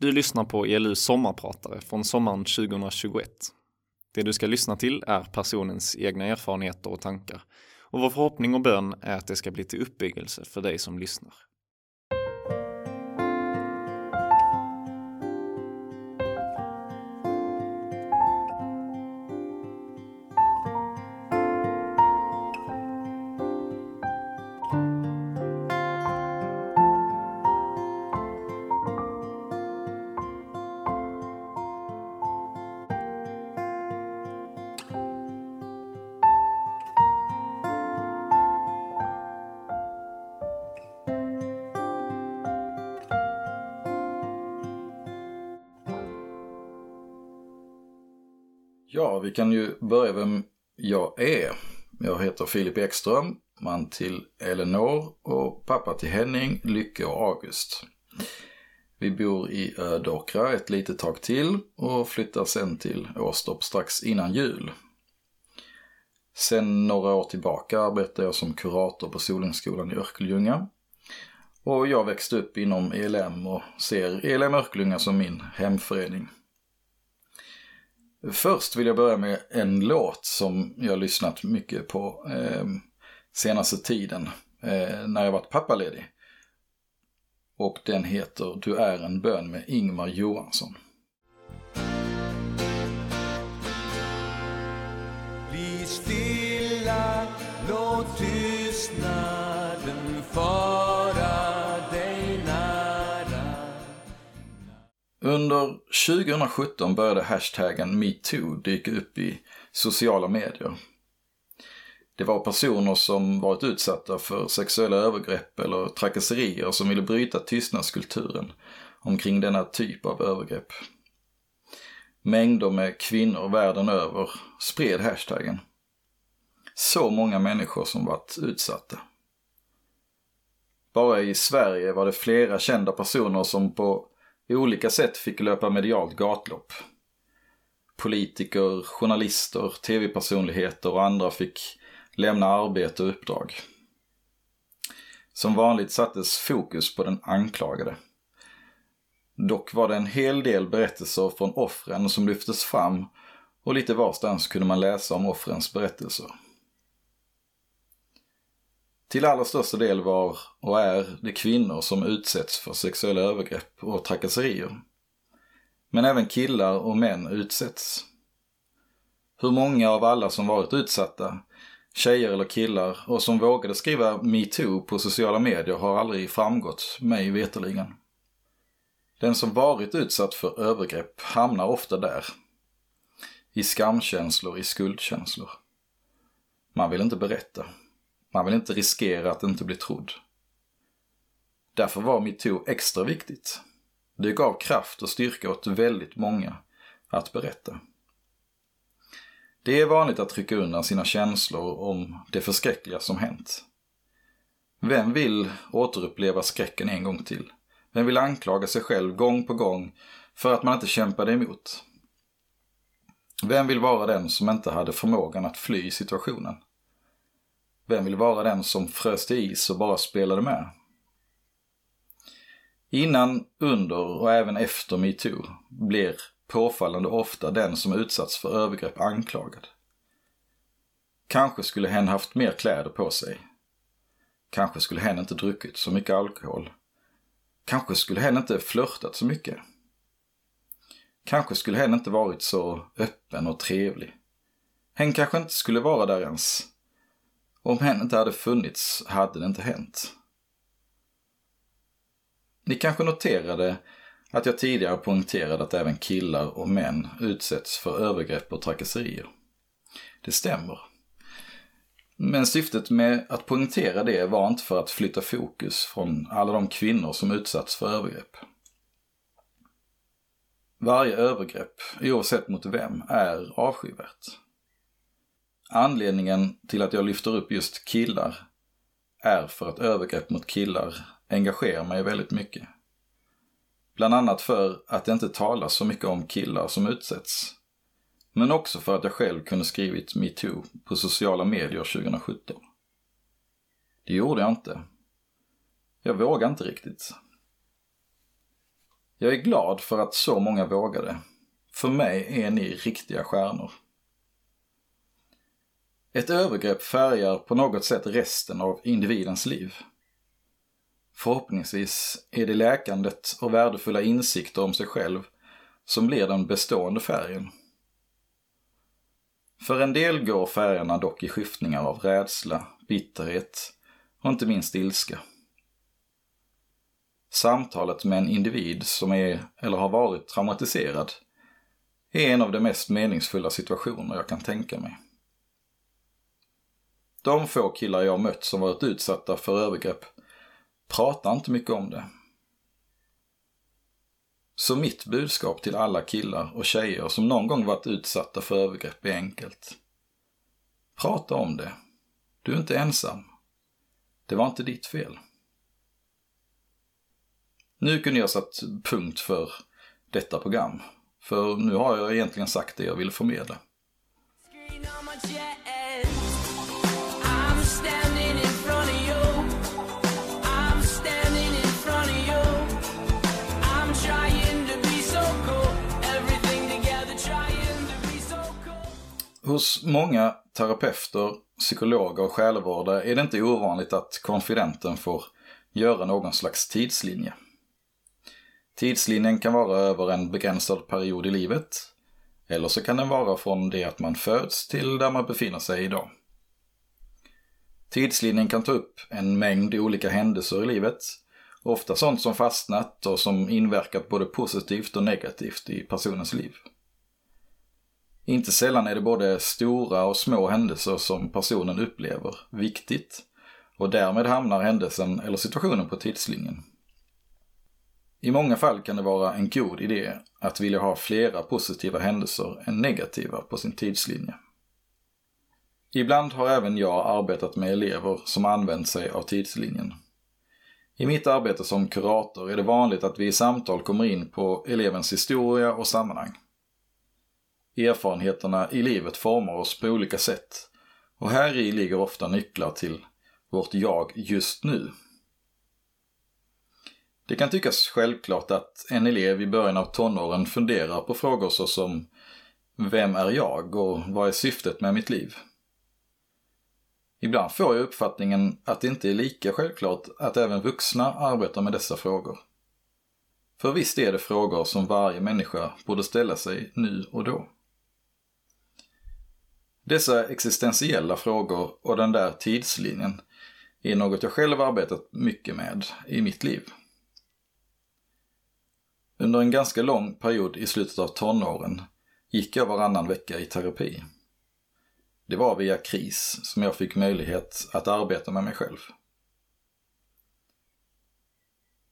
Du lyssnar på ELUs sommarpratare från sommaren 2021. Det du ska lyssna till är personens egna erfarenheter och tankar och vår förhoppning och bön är att det ska bli till uppbyggelse för dig som lyssnar. Vi kan ju börja vem jag är. Jag heter Filip Ekström, man till Elinor och pappa till Henning, Lycke och August. Vi bor i Ödåkra ett litet tag till och flyttar sen till Åstorp strax innan jul. Sen några år tillbaka arbetar jag som kurator på Solängsskolan i Örkelljunga. Och jag växte upp inom ELM och ser ELM Örkelljunga som min hemförening. Först vill jag börja med en låt som jag lyssnat mycket på eh, senaste tiden eh, när jag varit pappaledig. Och den heter Du är en bön med Ingmar Johansson. Bli stilla, låt tystnaden fara Under 2017 började hashtaggen metoo dyka upp i sociala medier. Det var personer som varit utsatta för sexuella övergrepp eller trakasserier som ville bryta tystnadskulturen omkring denna typ av övergrepp. Mängder med kvinnor världen över spred hashtaggen. Så många människor som varit utsatta. Bara i Sverige var det flera kända personer som på olika sätt fick löpa medialt gatlopp. Politiker, journalister, tv-personligheter och andra fick lämna arbete och uppdrag. Som vanligt sattes fokus på den anklagade. Dock var det en hel del berättelser från offren som lyftes fram och lite varstans kunde man läsa om offrens berättelser. Till allra största del var och är det kvinnor som utsätts för sexuella övergrepp och trakasserier. Men även killar och män utsätts. Hur många av alla som varit utsatta, tjejer eller killar, och som vågade skriva metoo på sociala medier har aldrig framgått mig veterligen. Den som varit utsatt för övergrepp hamnar ofta där. I skamkänslor, i skuldkänslor. Man vill inte berätta. Man vill inte riskera att inte bli trodd. Därför var metoo extra viktigt. Det gav kraft och styrka åt väldigt många att berätta. Det är vanligt att trycka undan sina känslor om det förskräckliga som hänt. Vem vill återuppleva skräcken en gång till? Vem vill anklaga sig själv gång på gång för att man inte kämpade emot? Vem vill vara den som inte hade förmågan att fly situationen? Vem vill vara den som frös till is och bara spelade med? Innan, under och även efter metoo blir påfallande ofta den som utsatts för övergrepp anklagad. Kanske skulle hen haft mer kläder på sig. Kanske skulle hen inte druckit så mycket alkohol. Kanske skulle hen inte flörtat så mycket. Kanske skulle hen inte varit så öppen och trevlig. Hen kanske inte skulle vara där ens. Om hen inte hade funnits hade det inte hänt. Ni kanske noterade att jag tidigare poängterade att även killar och män utsätts för övergrepp och trakasserier. Det stämmer. Men syftet med att poängtera det var inte för att flytta fokus från alla de kvinnor som utsatts för övergrepp. Varje övergrepp, oavsett mot vem, är avskyvärt. Anledningen till att jag lyfter upp just killar är för att övergrepp mot killar engagerar mig väldigt mycket. Bland annat för att det inte talas så mycket om killar som utsätts. Men också för att jag själv kunde skrivit metoo på sociala medier 2017. Det gjorde jag inte. Jag vågade inte riktigt. Jag är glad för att så många vågade. För mig är ni riktiga stjärnor. Ett övergrepp färgar på något sätt resten av individens liv. Förhoppningsvis är det läkandet och värdefulla insikter om sig själv som blir den bestående färgen. För en del går färgerna dock i skiftningar av rädsla, bitterhet och inte minst ilska. Samtalet med en individ som är eller har varit traumatiserad är en av de mest meningsfulla situationer jag kan tänka mig. De få killar jag mött som varit utsatta för övergrepp pratar inte mycket om det. Så mitt budskap till alla killar och tjejer som någon gång varit utsatta för övergrepp är enkelt. Prata om det. Du är inte ensam. Det var inte ditt fel. Nu kunde jag satt punkt för detta program. För nu har jag egentligen sagt det jag ville förmedla. Hos många terapeuter, psykologer och själavårdare är det inte ovanligt att konfidenten får göra någon slags tidslinje. Tidslinjen kan vara över en begränsad period i livet, eller så kan den vara från det att man föds till där man befinner sig idag. Tidslinjen kan ta upp en mängd olika händelser i livet, ofta sånt som fastnat och som inverkat både positivt och negativt i personens liv. Inte sällan är det både stora och små händelser som personen upplever viktigt och därmed hamnar händelsen eller situationen på tidslinjen. I många fall kan det vara en god idé att vilja ha flera positiva händelser än negativa på sin tidslinje. Ibland har även jag arbetat med elever som använt sig av tidslinjen. I mitt arbete som kurator är det vanligt att vi i samtal kommer in på elevens historia och sammanhang. Erfarenheterna i livet formar oss på olika sätt och här i ligger ofta nycklar till vårt jag just nu. Det kan tyckas självklart att en elev i början av tonåren funderar på frågor såsom Vem är jag och vad är syftet med mitt liv? Ibland får jag uppfattningen att det inte är lika självklart att även vuxna arbetar med dessa frågor. För visst är det frågor som varje människa borde ställa sig nu och då. Dessa existentiella frågor och den där tidslinjen är något jag själv arbetat mycket med i mitt liv. Under en ganska lång period i slutet av tonåren gick jag varannan vecka i terapi. Det var via KRIS som jag fick möjlighet att arbeta med mig själv.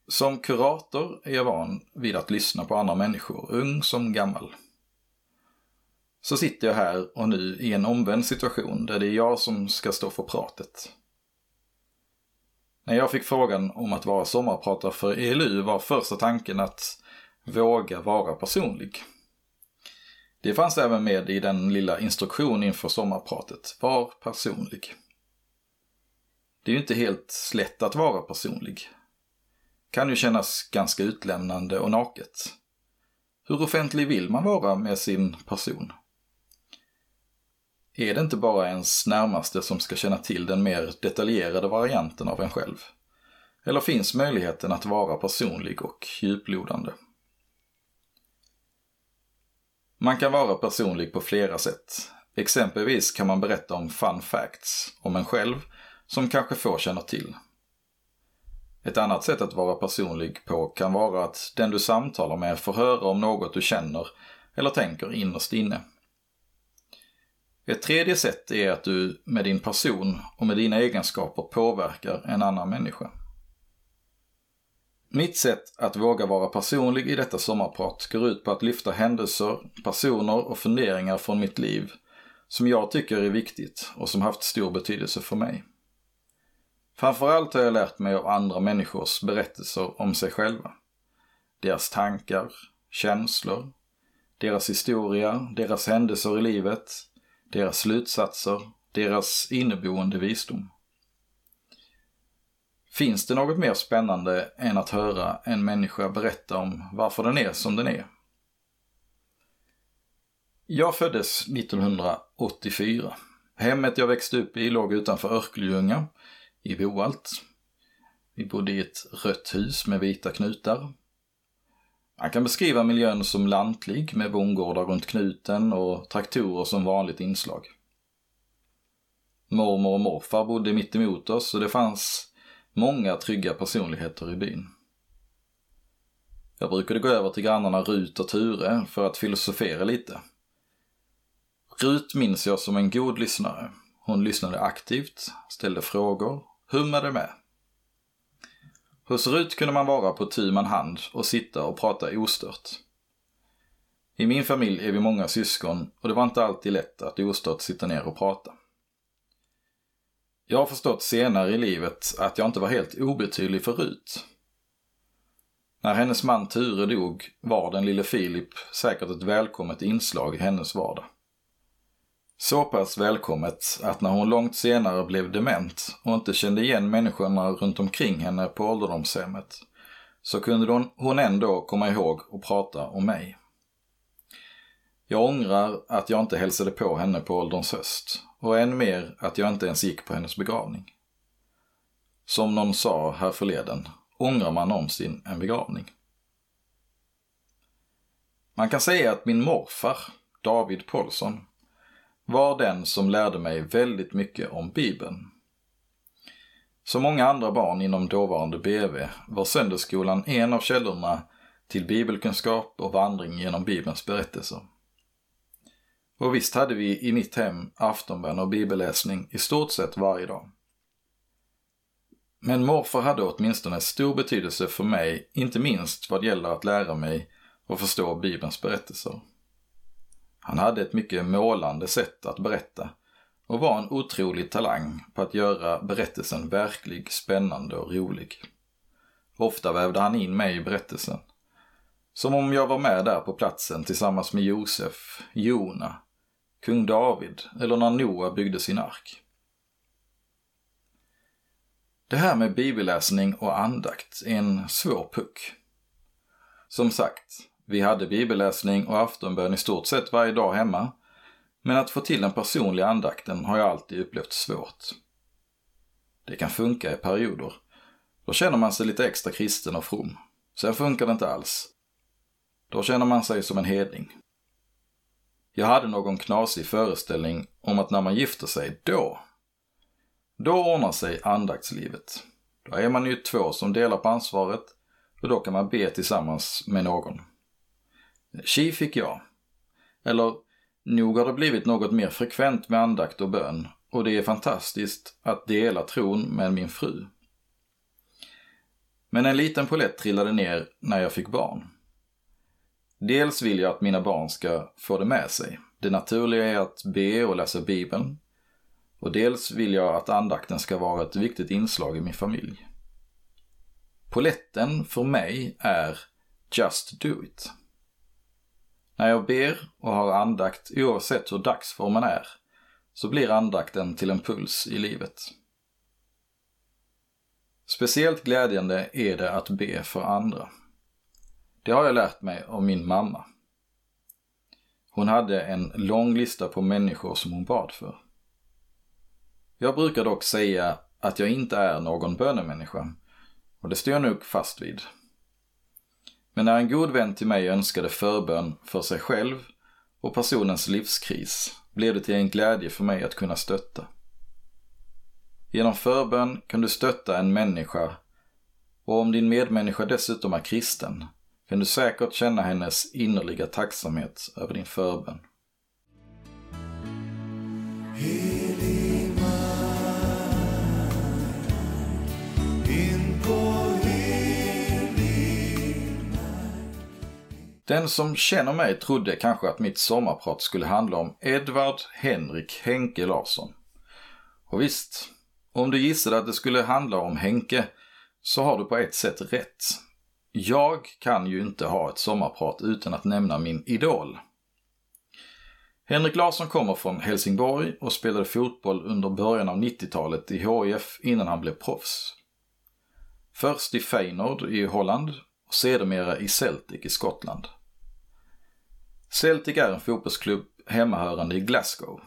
Som kurator är jag van vid att lyssna på andra människor, ung som gammal. Så sitter jag här och nu i en omvänd situation där det är jag som ska stå för pratet. När jag fick frågan om att vara sommarpratare för ELU var första tanken att våga vara personlig. Det fanns även med i den lilla instruktion inför sommarpratet. Var personlig. Det är ju inte helt lätt att vara personlig. Kan ju kännas ganska utlämnande och naket. Hur offentlig vill man vara med sin person? Är det inte bara ens närmaste som ska känna till den mer detaljerade varianten av en själv? Eller finns möjligheten att vara personlig och djuplodande? Man kan vara personlig på flera sätt. Exempelvis kan man berätta om fun facts om en själv som kanske få känner till. Ett annat sätt att vara personlig på kan vara att den du samtalar med får höra om något du känner eller tänker innerst inne. Ett tredje sätt är att du med din person och med dina egenskaper påverkar en annan människa. Mitt sätt att våga vara personlig i detta sommarprat går ut på att lyfta händelser, personer och funderingar från mitt liv som jag tycker är viktigt och som haft stor betydelse för mig. Framförallt har jag lärt mig av andra människors berättelser om sig själva. Deras tankar, känslor, deras historia, deras händelser i livet, deras slutsatser, deras inneboende visdom. Finns det något mer spännande än att höra en människa berätta om varför den är som den är? Jag föddes 1984. Hemmet jag växte upp i låg utanför Örkelljunga i Boalt. Vi bodde i ett rött hus med vita knutar. Man kan beskriva miljön som lantlig med bondgårdar runt knuten och traktorer som vanligt inslag. Mormor och morfar bodde mitt emot oss och det fanns många trygga personligheter i byn. Jag brukade gå över till grannarna Rut och Ture för att filosofera lite. Rut minns jag som en god lyssnare. Hon lyssnade aktivt, ställde frågor, hummade med. Hos Rut kunde man vara på tu man hand och sitta och prata ostört. I min familj är vi många syskon och det var inte alltid lätt att ostört sitta ner och prata. Jag har förstått senare i livet att jag inte var helt obetydlig för Rut. När hennes man Ture dog var den lille Filip säkert ett välkommet inslag i hennes vardag. Så pass välkommet att när hon långt senare blev dement och inte kände igen människorna runt omkring henne på ålderdomshemmet så kunde hon ändå komma ihåg och prata om mig. Jag ångrar att jag inte hälsade på henne på ålderns höst och än mer att jag inte ens gick på hennes begravning. Som någon sa här förleden, ångrar man någonsin en begravning? Man kan säga att min morfar, David Paulsson, var den som lärde mig väldigt mycket om Bibeln. Som många andra barn inom dåvarande BV var söndagsskolan en av källorna till bibelkunskap och vandring genom Bibelns berättelser. Och visst hade vi i mitt hem aftonbön och bibelläsning i stort sett varje dag. Men morfar hade åtminstone stor betydelse för mig, inte minst vad gäller att lära mig och förstå Bibelns berättelser. Han hade ett mycket målande sätt att berätta och var en otrolig talang på att göra berättelsen verklig, spännande och rolig. Ofta vävde han in mig i berättelsen. Som om jag var med där på platsen tillsammans med Josef, Jona, kung David eller när Noa byggde sin ark. Det här med bibelläsning och andakt är en svår puck. Som sagt, vi hade bibelläsning och aftonbön i stort sett varje dag hemma. Men att få till den personliga andakten har jag alltid upplevt svårt. Det kan funka i perioder. Då känner man sig lite extra kristen och from. Sen funkar det inte alls. Då känner man sig som en hedning. Jag hade någon knasig föreställning om att när man gifter sig, då, då ordnar sig andaktslivet. Då är man ju två som delar på ansvaret och då kan man be tillsammans med någon. Tji fick jag. Eller, nog har det blivit något mer frekvent med andakt och bön och det är fantastiskt att dela tron med min fru. Men en liten polett trillade ner när jag fick barn. Dels vill jag att mina barn ska få det med sig. Det naturliga är att be och läsa Bibeln. Och dels vill jag att andakten ska vara ett viktigt inslag i min familj. Poletten för mig är Just Do It. När jag ber och har andakt, oavsett hur dagsformen är, så blir andakten till en puls i livet. Speciellt glädjande är det att be för andra. Det har jag lärt mig av min mamma. Hon hade en lång lista på människor som hon bad för. Jag brukar dock säga att jag inte är någon bönemänniska och det står jag nog fast vid. Men när en god vän till mig önskade förbön för sig själv och personens livskris blev det till en glädje för mig att kunna stötta. Genom förbön kan du stötta en människa och om din medmänniska dessutom är kristen kan du säkert känna hennes innerliga tacksamhet över din förbön. Den som känner mig trodde kanske att mitt sommarprat skulle handla om Edvard Henrik Henke Larsson. Och visst, om du gissade att det skulle handla om Henke så har du på ett sätt rätt. Jag kan ju inte ha ett sommarprat utan att nämna min idol. Henrik Larsson kommer från Helsingborg och spelade fotboll under början av 90-talet i HIF innan han blev proffs. Först i Feyenoord i Holland och sedermera i Celtic i Skottland. Celtic är en fotbollsklubb hemmahörande i Glasgow.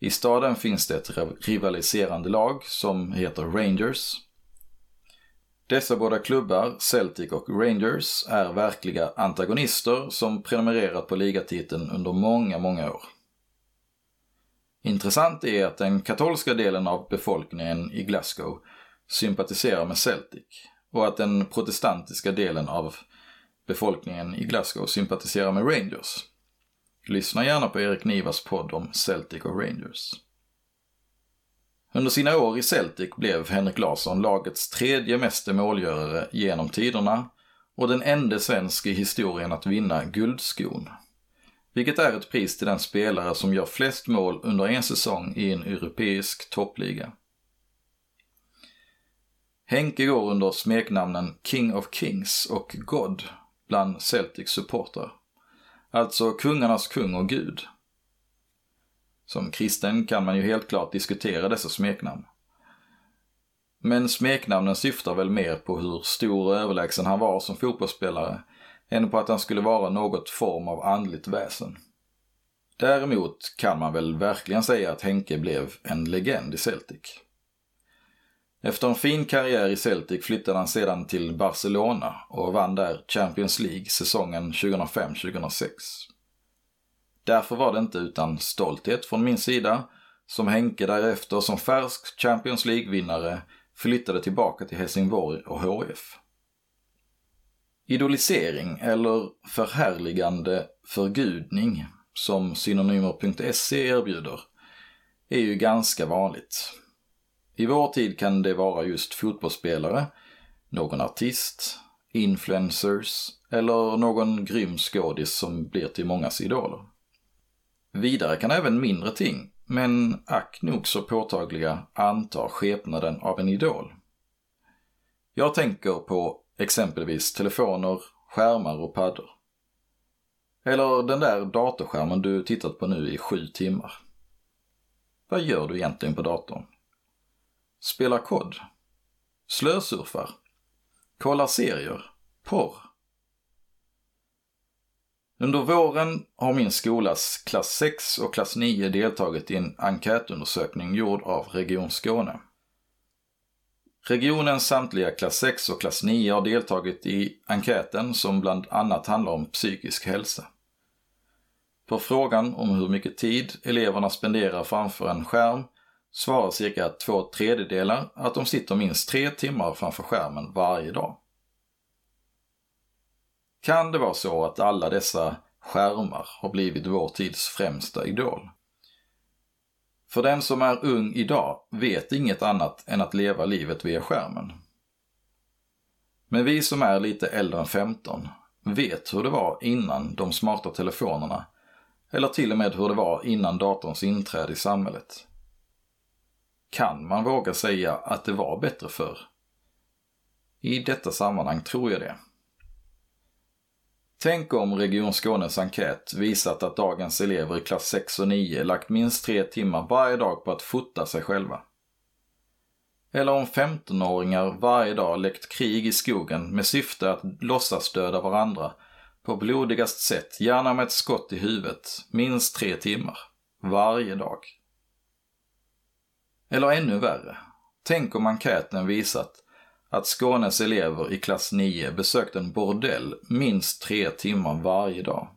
I staden finns det ett rivaliserande lag som heter Rangers. Dessa båda klubbar, Celtic och Rangers, är verkliga antagonister som prenumererat på ligatiteln under många, många år. Intressant är att den katolska delen av befolkningen i Glasgow sympatiserar med Celtic och att den protestantiska delen av befolkningen i Glasgow sympatiserar med Rangers. Lyssna gärna på Erik Nivas podd om Celtic och Rangers. Under sina år i Celtic blev Henrik Larsson lagets tredje meste målgörare genom tiderna och den enda svensk i historien att vinna Guldskon. Vilket är ett pris till den spelare som gör flest mål under en säsong i en europeisk toppliga. Henke går under smeknamnen King of Kings och God bland Celtics supportrar. Alltså kungarnas kung och gud. Som kristen kan man ju helt klart diskutera dessa smeknamn. Men smeknamnen syftar väl mer på hur stor och överlägsen han var som fotbollsspelare än på att han skulle vara något form av andligt väsen. Däremot kan man väl verkligen säga att Henke blev en legend i Celtic. Efter en fin karriär i Celtic flyttade han sedan till Barcelona och vann där Champions League säsongen 2005-2006. Därför var det inte utan stolthet från min sida som Henke därefter som färsk Champions League-vinnare flyttade tillbaka till Helsingborg och HF. Idolisering eller förhärligande förgudning som synonymer.se erbjuder är ju ganska vanligt. I vår tid kan det vara just fotbollsspelare, någon artist, influencers eller någon grym skådis som blir till mångas idoler. Vidare kan även mindre ting, men ack nog så påtagliga, anta skepnaden av en idol. Jag tänker på exempelvis telefoner, skärmar och paddor. Eller den där datorskärmen du tittat på nu i sju timmar. Vad gör du egentligen på datorn? Spelar kod? Slösurfar? Kollar serier? Porr? Under våren har min skolas klass 6 och klass 9 deltagit i en enkätundersökning gjord av Region Skåne. Regionens samtliga klass 6 och klass 9 har deltagit i enkäten som bland annat handlar om psykisk hälsa. På frågan om hur mycket tid eleverna spenderar framför en skärm svarar cirka två tredjedelar att de sitter minst tre timmar framför skärmen varje dag. Kan det vara så att alla dessa skärmar har blivit vår tids främsta idol? För den som är ung idag vet inget annat än att leva livet via skärmen. Men vi som är lite äldre än 15 vet hur det var innan de smarta telefonerna eller till och med hur det var innan datorns inträde i samhället. Kan man våga säga att det var bättre förr? I detta sammanhang tror jag det. Tänk om Region Skånes enkät visat att dagens elever i klass 6 och 9 lagt minst tre timmar varje dag på att fota sig själva. Eller om 15-åringar varje dag läckt krig i skogen med syfte att låtsas döda varandra på blodigast sätt, gärna med ett skott i huvudet, minst tre timmar. Varje dag. Eller ännu värre. Tänk om enkäten visat att Skånes elever i klass 9 besökt en bordell minst tre timmar varje dag.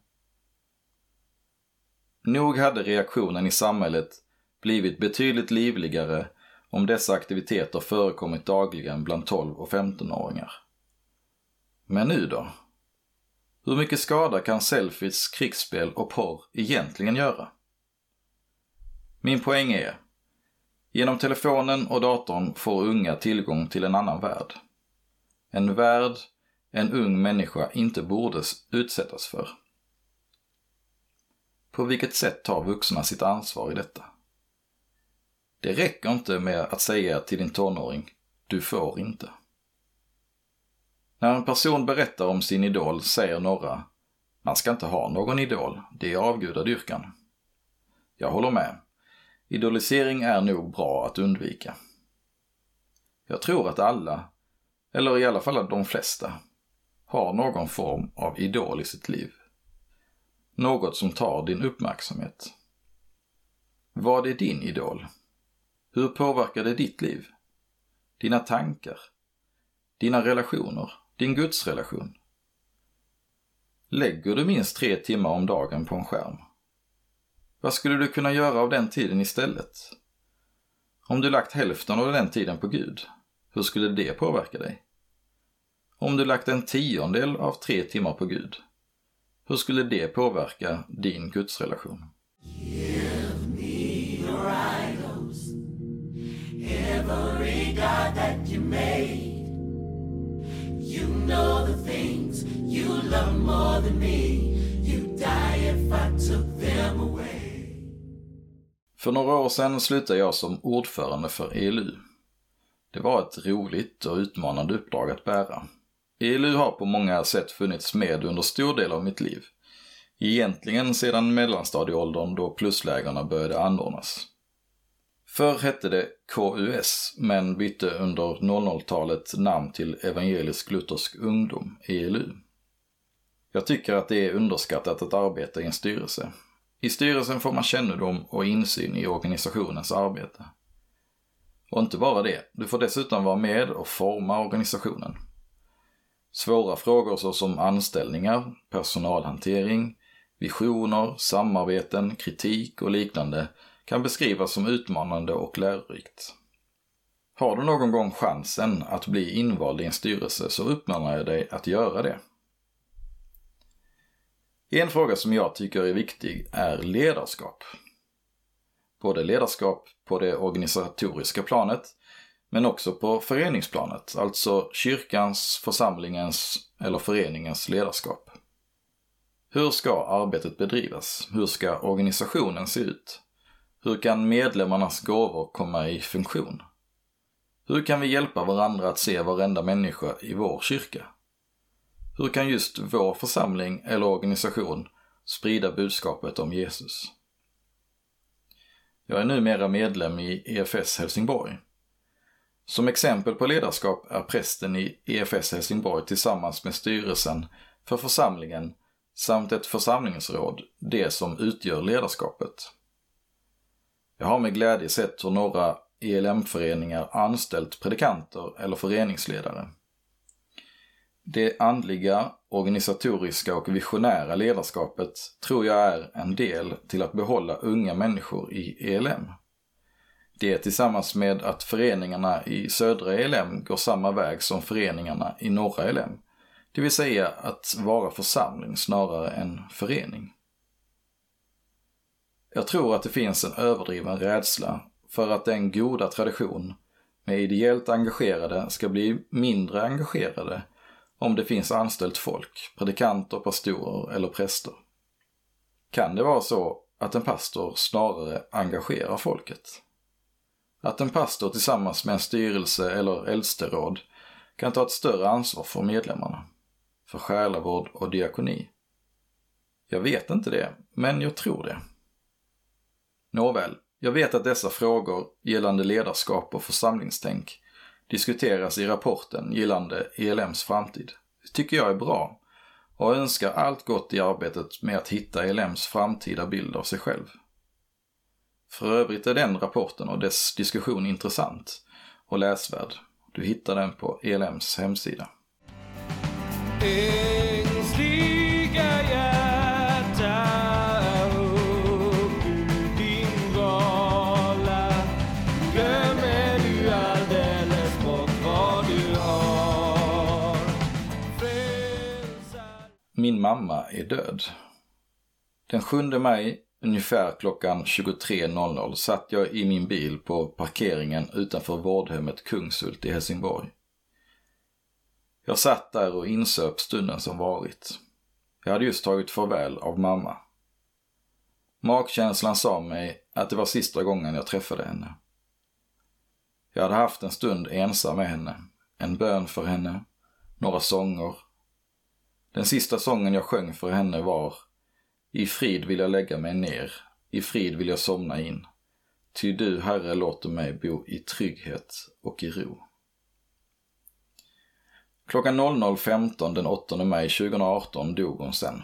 Nog hade reaktionen i samhället blivit betydligt livligare om dessa aktiviteter förekommit dagligen bland 12 och 15-åringar. Men nu då? Hur mycket skada kan selfies, krigsspel och porr egentligen göra? Min poäng är, genom telefonen och datorn får unga tillgång till en annan värld. En värld en ung människa inte borde utsättas för. På vilket sätt tar vuxna sitt ansvar i detta? Det räcker inte med att säga till din tonåring, du får inte. När en person berättar om sin idol säger några, man ska inte ha någon idol, det är avgudadyrkan. Jag håller med. Idolisering är nog bra att undvika. Jag tror att alla, eller i alla fall de flesta, har någon form av idol i sitt liv. Något som tar din uppmärksamhet. Vad är din idol? Hur påverkar det ditt liv? Dina tankar? Dina relationer? Din gudsrelation? Lägger du minst tre timmar om dagen på en skärm? Vad skulle du kunna göra av den tiden istället? Om du lagt hälften av den tiden på Gud, hur skulle det påverka dig? Om du lagt en tiondel av tre timmar på Gud, hur skulle det påverka din gudsrelation? every God that you made. You know the things you love more than me. You die if I took. För några år sedan slutade jag som ordförande för ELU. Det var ett roligt och utmanande uppdrag att bära. ELU har på många sätt funnits med under stor del av mitt liv. Egentligen sedan mellanstadieåldern då pluslägerna började anordnas. Förr hette det KUS, men bytte under 00-talet namn till Evangelisk Luthersk Ungdom, ELU. Jag tycker att det är underskattat att arbeta i en styrelse. I styrelsen får man kännedom och insyn i organisationens arbete. Och inte bara det, du får dessutom vara med och forma organisationen. Svåra frågor såsom anställningar, personalhantering, visioner, samarbeten, kritik och liknande kan beskrivas som utmanande och lärorikt. Har du någon gång chansen att bli invald i en styrelse så uppmanar jag dig att göra det. En fråga som jag tycker är viktig är ledarskap. Både ledarskap på det organisatoriska planet men också på föreningsplanet, alltså kyrkans, församlingens eller föreningens ledarskap. Hur ska arbetet bedrivas? Hur ska organisationen se ut? Hur kan medlemmarnas gåvor komma i funktion? Hur kan vi hjälpa varandra att se varenda människa i vår kyrka? Hur kan just vår församling eller organisation sprida budskapet om Jesus? Jag är numera medlem i EFS Helsingborg. Som exempel på ledarskap är prästen i EFS Helsingborg tillsammans med styrelsen för församlingen samt ett församlingsråd det som utgör ledarskapet. Jag har med glädje sett hur några ELM-föreningar anställt predikanter eller föreningsledare. Det andliga, organisatoriska och visionära ledarskapet tror jag är en del till att behålla unga människor i ELM. Det tillsammans med att föreningarna i södra ELM går samma väg som föreningarna i norra ELM. Det vill säga att vara församling snarare än förening. Jag tror att det finns en överdriven rädsla för att den goda tradition med ideellt engagerade ska bli mindre engagerade om det finns anställt folk, predikanter, pastorer eller präster. Kan det vara så att en pastor snarare engagerar folket? Att en pastor tillsammans med en styrelse eller äldsteråd kan ta ett större ansvar för medlemmarna, för själavård och diakoni? Jag vet inte det, men jag tror det. Nåväl, jag vet att dessa frågor gällande ledarskap och församlingstänk diskuteras i rapporten gällande ELMs framtid. Det tycker jag är bra och önskar allt gott i arbetet med att hitta ELMs framtida bild av sig själv. För övrigt är den rapporten och dess diskussion intressant och läsvärd. Du hittar den på ELMs hemsida. Ängsliga Min mamma är död. Den 7 maj, ungefär klockan 23.00, satt jag i min bil på parkeringen utanför vårdhemmet Kungshult i Helsingborg. Jag satt där och insöp stunden som varit. Jag hade just tagit farväl av mamma. Magkänslan sa mig att det var sista gången jag träffade henne. Jag hade haft en stund ensam med henne, en bön för henne, några sånger. Den sista sången jag sjöng för henne var I frid vill jag lägga mig ner, i frid vill jag somna in. Ty du, Herre, låter mig bo i trygghet och i ro. Klockan 00.15 den 8 maj 2018 dog hon sen.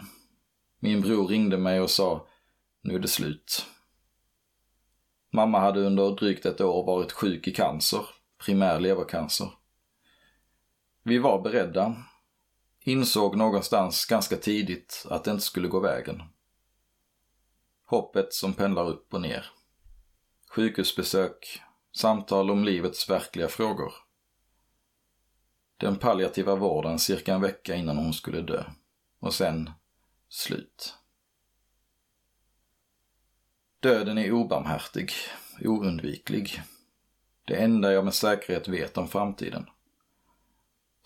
Min bror ringde mig och sa, nu är det slut. Mamma hade under drygt ett år varit sjuk i cancer, primär levercancer. Vi var beredda. Insåg någonstans ganska tidigt att det inte skulle gå vägen. Hoppet som pendlar upp och ner. Sjukhusbesök, samtal om livets verkliga frågor. Den palliativa vården cirka en vecka innan hon skulle dö. Och sen slut. Döden är obarmhärtig, oundviklig. Det enda jag med säkerhet vet om framtiden.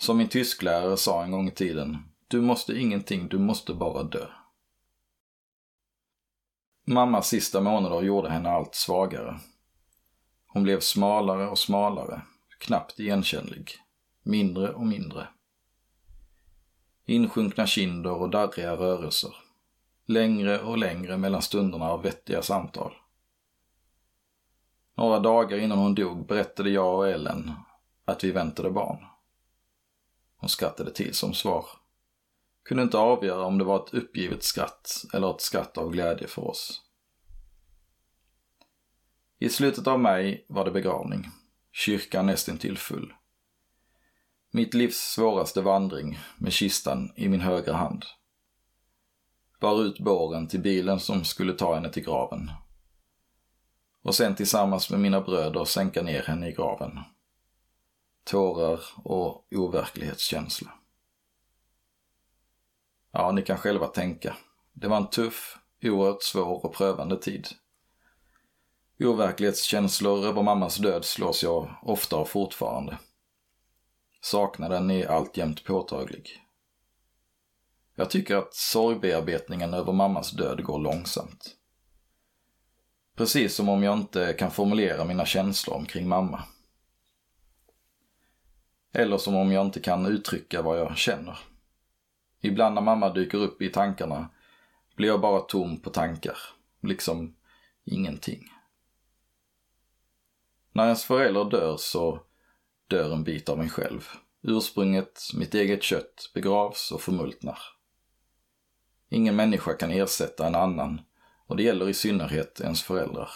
Som min tysklärare sa en gång i tiden, du måste ingenting, du måste bara dö. Mammas sista månader gjorde henne allt svagare. Hon blev smalare och smalare, knappt igenkännlig, mindre och mindre. Insjunkna kinder och darriga rörelser. Längre och längre mellan stunderna av vettiga samtal. Några dagar innan hon dog berättade jag och Ellen att vi väntade barn. Hon skrattade till som svar. Kunde inte avgöra om det var ett uppgivet skratt eller ett skratt av glädje för oss. I slutet av maj var det begravning. Kyrkan nästintill full. Mitt livs svåraste vandring med kistan i min högra hand. Bar ut båren till bilen som skulle ta henne till graven. Och sen tillsammans med mina bröder sänka ner henne i graven. Tårar och overklighetskänsla. Ja, ni kan själva tänka. Det var en tuff, oerhört svår och prövande tid. Overklighetskänslor över mammas död slås jag ofta av fortfarande. Saknaden är alltjämt påtaglig. Jag tycker att sorgbearbetningen över mammas död går långsamt. Precis som om jag inte kan formulera mina känslor omkring mamma. Eller som om jag inte kan uttrycka vad jag känner. Ibland när mamma dyker upp i tankarna blir jag bara tom på tankar. Liksom ingenting. När ens förälder dör så dör en bit av mig själv. Ursprunget, mitt eget kött, begravs och förmultnar. Ingen människa kan ersätta en annan och det gäller i synnerhet ens föräldrar.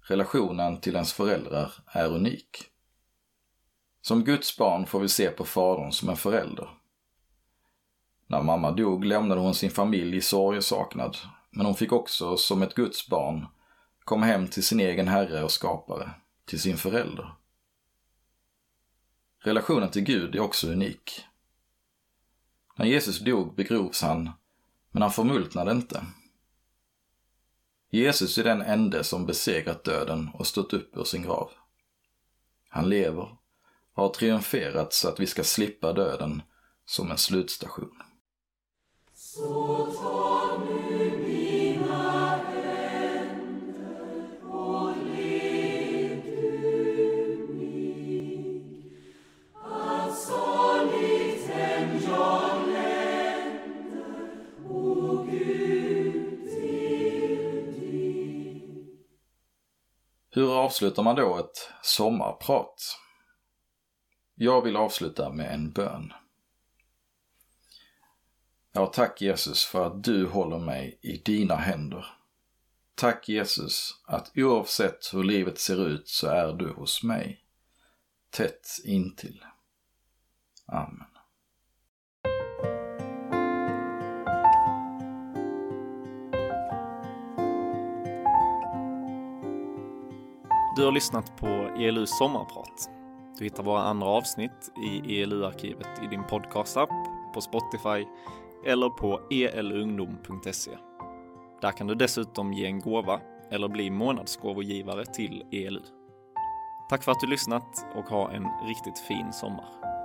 Relationen till ens föräldrar är unik. Som Guds barn får vi se på fadern som en förälder. När mamma dog lämnade hon sin familj i sorg och saknad, men hon fick också, som ett Guds barn, komma hem till sin egen herre och skapare, till sin förälder. Relationen till Gud är också unik. När Jesus dog begrovs han, men han förmultnade inte. Jesus är den ende som besegrat döden och stått upp ur sin grav. Han lever har triumferat så att vi ska slippa döden som en slutstation. Så ta nu mina händer och led du mig att saligt än jag länder, o Gud, till dig. Hur avslutar man då ett sommarprat? Jag vill avsluta med en bön. Ja, tack Jesus för att du håller mig i dina händer. Tack Jesus att oavsett hur livet ser ut så är du hos mig. Tätt intill. Amen. Du har lyssnat på ELUs sommarprat. Du hittar våra andra avsnitt i ELU-arkivet i din podcastapp, på Spotify eller på elungdom.se. Där kan du dessutom ge en gåva eller bli månadsgåvogivare till ELU. Tack för att du lyssnat och ha en riktigt fin sommar.